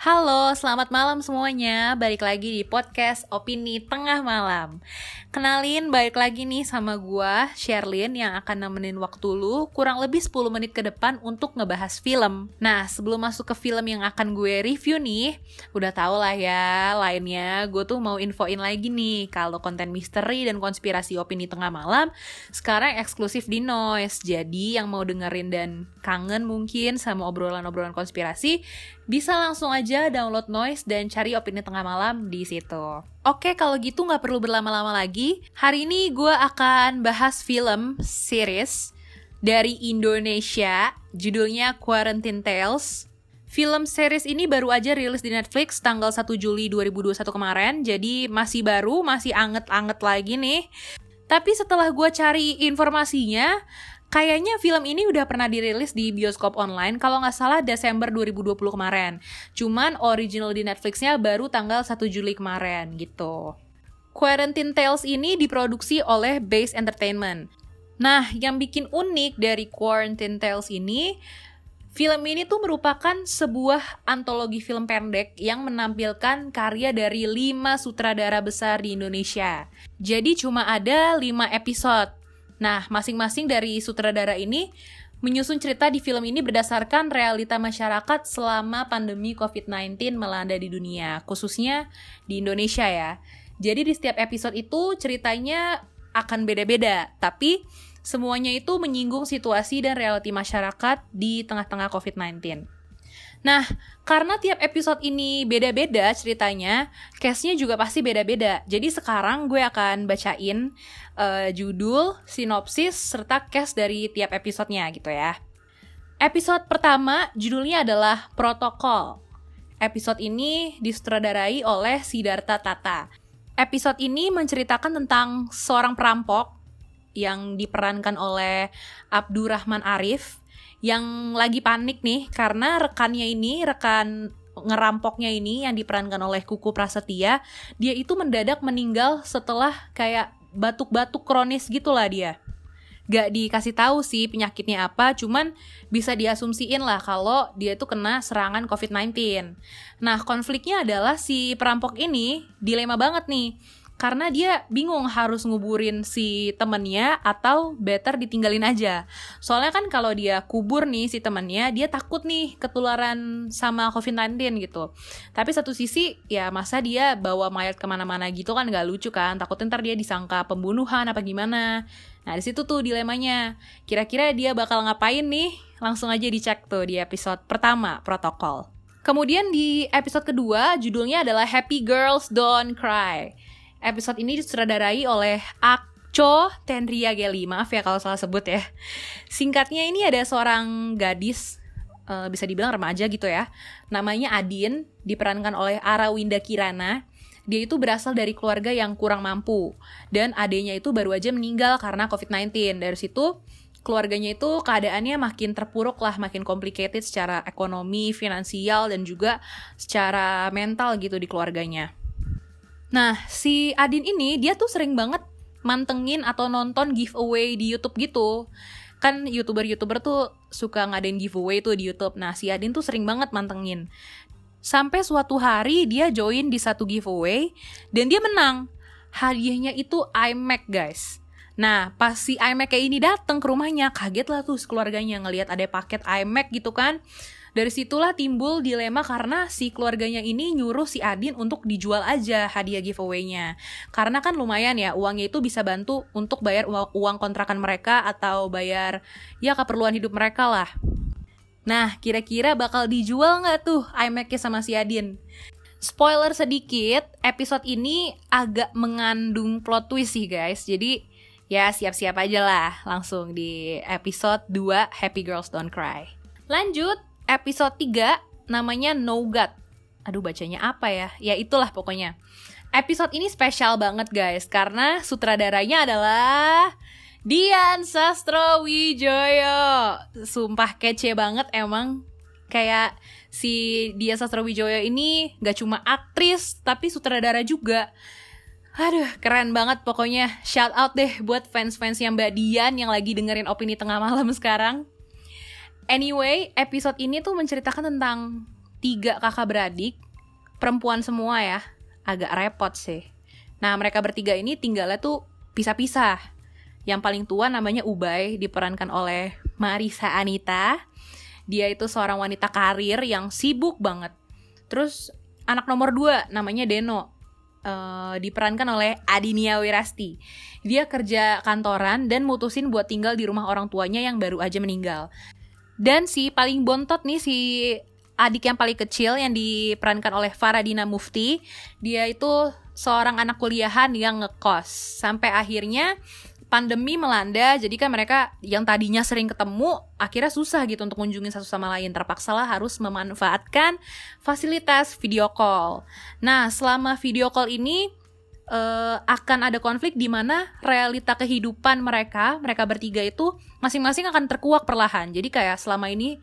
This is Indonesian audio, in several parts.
Halo, selamat malam semuanya. Balik lagi di podcast Opini Tengah Malam. Kenalin, balik lagi nih sama gua, Sherlyn, yang akan nemenin waktu lu kurang lebih 10 menit ke depan untuk ngebahas film. Nah, sebelum masuk ke film yang akan gue review nih, udah tau lah ya, lainnya gue tuh mau infoin lagi nih, kalau konten misteri dan konspirasi Opini Tengah Malam sekarang eksklusif di Noise. Jadi, yang mau dengerin dan kangen mungkin sama obrolan-obrolan konspirasi, bisa langsung aja download Noise dan cari opini tengah malam di situ. Oke, kalau gitu nggak perlu berlama-lama lagi. Hari ini gue akan bahas film series dari Indonesia, judulnya Quarantine Tales. Film series ini baru aja rilis di Netflix tanggal 1 Juli 2021 kemarin, jadi masih baru, masih anget-anget lagi nih. Tapi setelah gue cari informasinya, Kayaknya film ini udah pernah dirilis di bioskop online kalau nggak salah Desember 2020 kemarin. Cuman original di Netflixnya baru tanggal 1 Juli kemarin gitu. Quarantine Tales ini diproduksi oleh Base Entertainment. Nah, yang bikin unik dari Quarantine Tales ini, film ini tuh merupakan sebuah antologi film pendek yang menampilkan karya dari lima sutradara besar di Indonesia. Jadi cuma ada lima episode Nah, masing-masing dari sutradara ini menyusun cerita di film ini berdasarkan realita masyarakat selama pandemi COVID-19 melanda di dunia, khususnya di Indonesia ya. Jadi di setiap episode itu ceritanya akan beda-beda, tapi semuanya itu menyinggung situasi dan realiti masyarakat di tengah-tengah COVID-19. Nah, karena tiap episode ini beda-beda ceritanya, case-nya juga pasti beda-beda. Jadi sekarang gue akan bacain uh, judul, sinopsis, serta case dari tiap episodenya gitu ya. Episode pertama judulnya adalah Protokol. Episode ini disutradarai oleh Siddhartha Tata. Episode ini menceritakan tentang seorang perampok yang diperankan oleh Abdurrahman Arif yang lagi panik nih karena rekannya ini rekan ngerampoknya ini yang diperankan oleh Kuku Prasetya dia itu mendadak meninggal setelah kayak batuk-batuk kronis gitulah dia gak dikasih tahu sih penyakitnya apa, cuman bisa diasumsiin lah kalau dia itu kena serangan COVID-19. Nah, konfliknya adalah si perampok ini dilema banget nih karena dia bingung harus nguburin si temennya atau better ditinggalin aja. Soalnya kan kalau dia kubur nih si temennya, dia takut nih ketularan sama COVID-19 gitu. Tapi satu sisi ya masa dia bawa mayat ke mana-mana gitu kan gak lucu kan, takut ntar dia disangka pembunuhan apa gimana. Nah di situ tuh dilemanya. Kira-kira dia bakal ngapain nih? Langsung aja dicek tuh di episode pertama, protokol. Kemudian di episode kedua judulnya adalah Happy Girls Don't Cry. Episode ini disutradarai oleh Akco Tenria Geli. Maaf ya kalau salah sebut ya. Singkatnya ini ada seorang gadis uh, bisa dibilang remaja gitu ya. Namanya Adin, diperankan oleh Arawinda Kirana. Dia itu berasal dari keluarga yang kurang mampu dan adanya itu baru aja meninggal karena COVID-19. Dari situ keluarganya itu keadaannya makin terpuruk lah, makin complicated secara ekonomi, finansial dan juga secara mental gitu di keluarganya. Nah, si Adin ini dia tuh sering banget mantengin atau nonton giveaway di YouTube gitu. Kan YouTuber-YouTuber tuh suka ngadain giveaway tuh di YouTube. Nah, si Adin tuh sering banget mantengin. Sampai suatu hari dia join di satu giveaway dan dia menang. Hadiahnya itu iMac, guys. Nah, pas si iMac kayak ini datang ke rumahnya, kaget lah tuh keluarganya ngelihat ada paket iMac gitu kan. Dari situlah timbul dilema karena si keluarganya ini nyuruh si Adin untuk dijual aja hadiah giveaway-nya. Karena kan lumayan ya, uangnya itu bisa bantu untuk bayar uang kontrakan mereka atau bayar ya keperluan hidup mereka lah. Nah, kira-kira bakal dijual nggak tuh iMac-nya sama si Adin? Spoiler sedikit, episode ini agak mengandung plot twist sih guys. Jadi ya siap-siap aja lah langsung di episode 2 Happy Girls Don't Cry. Lanjut, episode 3 namanya No God. Aduh bacanya apa ya? Ya itulah pokoknya. Episode ini spesial banget guys karena sutradaranya adalah Dian Sastrowijoyo. Sumpah kece banget emang kayak si Dian Sastrowijoyo ini gak cuma aktris tapi sutradara juga. Aduh, keren banget pokoknya. Shout out deh buat fans-fans yang Mbak Dian yang lagi dengerin opini tengah malam sekarang. Anyway, episode ini tuh menceritakan tentang tiga kakak beradik, perempuan semua ya, agak repot sih. Nah, mereka bertiga ini tinggalnya tuh pisah-pisah. Yang paling tua namanya Ubay, diperankan oleh Marisa Anita. Dia itu seorang wanita karir yang sibuk banget. Terus anak nomor dua namanya Deno, uh, diperankan oleh Adinia Wirasti. Dia kerja kantoran dan mutusin buat tinggal di rumah orang tuanya yang baru aja meninggal. Dan si paling bontot nih si adik yang paling kecil yang diperankan oleh Faradina Mufti, dia itu seorang anak kuliahan yang ngekos. Sampai akhirnya pandemi melanda, jadi kan mereka yang tadinya sering ketemu, akhirnya susah gitu untuk kunjungin satu sama lain. Terpaksa lah harus memanfaatkan fasilitas video call. Nah, selama video call ini uh, akan ada konflik di mana realita kehidupan mereka, mereka bertiga itu masing-masing akan terkuak perlahan. Jadi kayak selama ini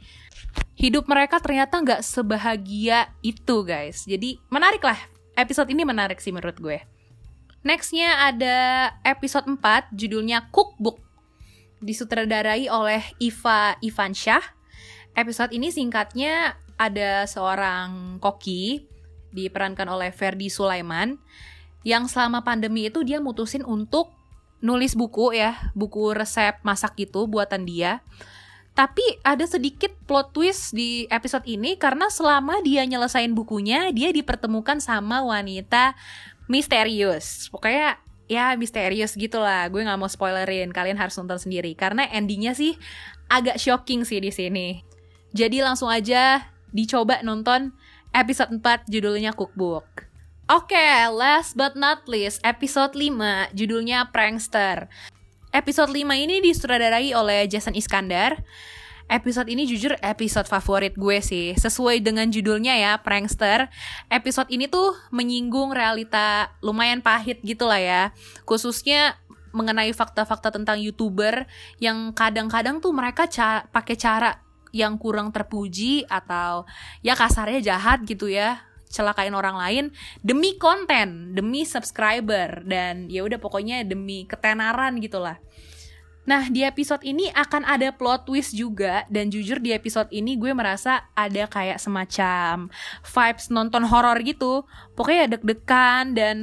hidup mereka ternyata nggak sebahagia itu, guys. Jadi menarik lah. Episode ini menarik sih menurut gue. Nextnya ada episode 4 judulnya Cookbook disutradarai oleh Iva Ivansyah. Episode ini singkatnya ada seorang koki diperankan oleh Ferdi Sulaiman yang selama pandemi itu dia mutusin untuk nulis buku ya, buku resep masak gitu buatan dia. Tapi ada sedikit plot twist di episode ini karena selama dia nyelesain bukunya, dia dipertemukan sama wanita misterius. Pokoknya ya misterius gitu lah gue nggak mau spoilerin kalian harus nonton sendiri. Karena endingnya sih agak shocking sih di sini. Jadi langsung aja dicoba nonton episode 4 judulnya cookbook Oke, okay, last but not least, episode 5 judulnya Prankster. Episode 5 ini disutradarai oleh Jason Iskandar episode ini jujur episode favorit gue sih. Sesuai dengan judulnya ya, Prankster. Episode ini tuh menyinggung realita lumayan pahit gitu lah ya. Khususnya mengenai fakta-fakta tentang YouTuber yang kadang-kadang tuh mereka ca pakai cara yang kurang terpuji atau ya kasarnya jahat gitu ya celakain orang lain demi konten, demi subscriber dan ya udah pokoknya demi ketenaran gitulah. Nah, di episode ini akan ada plot twist juga dan jujur di episode ini gue merasa ada kayak semacam vibes nonton horor gitu. Pokoknya deg-degan dan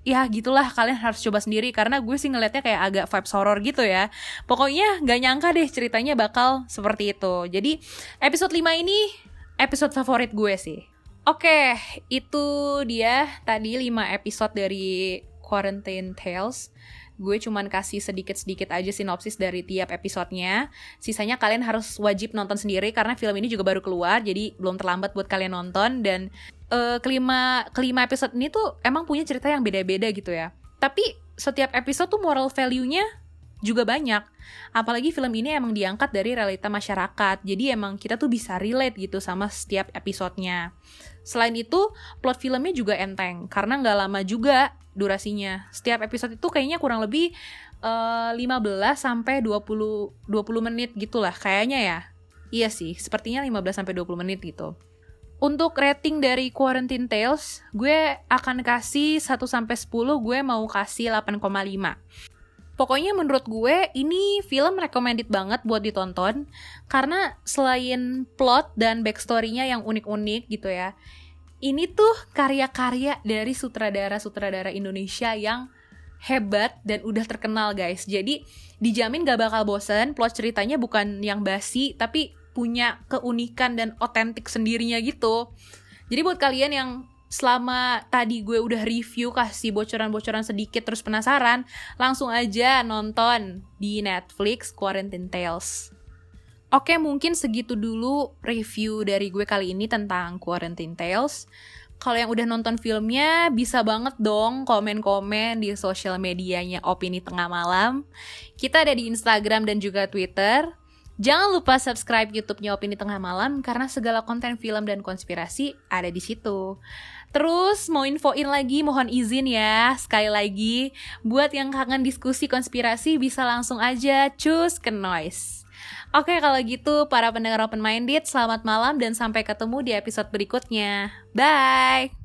ya gitulah kalian harus coba sendiri karena gue sih ngeliatnya kayak agak vibes horror gitu ya. Pokoknya gak nyangka deh ceritanya bakal seperti itu. Jadi episode 5 ini episode favorit gue sih. Oke, itu dia tadi 5 episode dari Quarantine Tales gue cuman kasih sedikit-sedikit aja sinopsis dari tiap episodenya. Sisanya kalian harus wajib nonton sendiri karena film ini juga baru keluar, jadi belum terlambat buat kalian nonton. Dan uh, kelima kelima episode ini tuh emang punya cerita yang beda-beda gitu ya. Tapi setiap episode tuh moral value-nya juga banyak. Apalagi film ini emang diangkat dari realita masyarakat. Jadi emang kita tuh bisa relate gitu sama setiap episodenya. Selain itu, plot filmnya juga enteng karena nggak lama juga durasinya. Setiap episode itu kayaknya kurang lebih uh, eh, 15 sampai 20 20 menit gitulah kayaknya ya. Iya sih, sepertinya 15 sampai 20 menit gitu. Untuk rating dari Quarantine Tales, gue akan kasih 1 sampai 10, gue mau kasih 8,5. Pokoknya menurut gue ini film recommended banget buat ditonton karena selain plot dan backstory-nya yang unik-unik gitu ya, ini tuh karya-karya dari sutradara-sutradara Indonesia yang hebat dan udah terkenal guys. Jadi dijamin gak bakal bosen, plot ceritanya bukan yang basi tapi punya keunikan dan otentik sendirinya gitu. Jadi buat kalian yang selama tadi gue udah review kasih bocoran-bocoran sedikit terus penasaran, langsung aja nonton di Netflix Quarantine Tales. Oke, mungkin segitu dulu review dari gue kali ini tentang Quarantine Tales. Kalau yang udah nonton filmnya, bisa banget dong komen-komen di sosial medianya Opini Tengah Malam. Kita ada di Instagram dan juga Twitter. Jangan lupa subscribe YouTube-nya Opini Tengah Malam karena segala konten film dan konspirasi ada di situ. Terus mau infoin lagi mohon izin ya sekali lagi buat yang kangen diskusi konspirasi bisa langsung aja cus ke noise. Oke, kalau gitu para pendengar open minded, selamat malam dan sampai ketemu di episode berikutnya. Bye.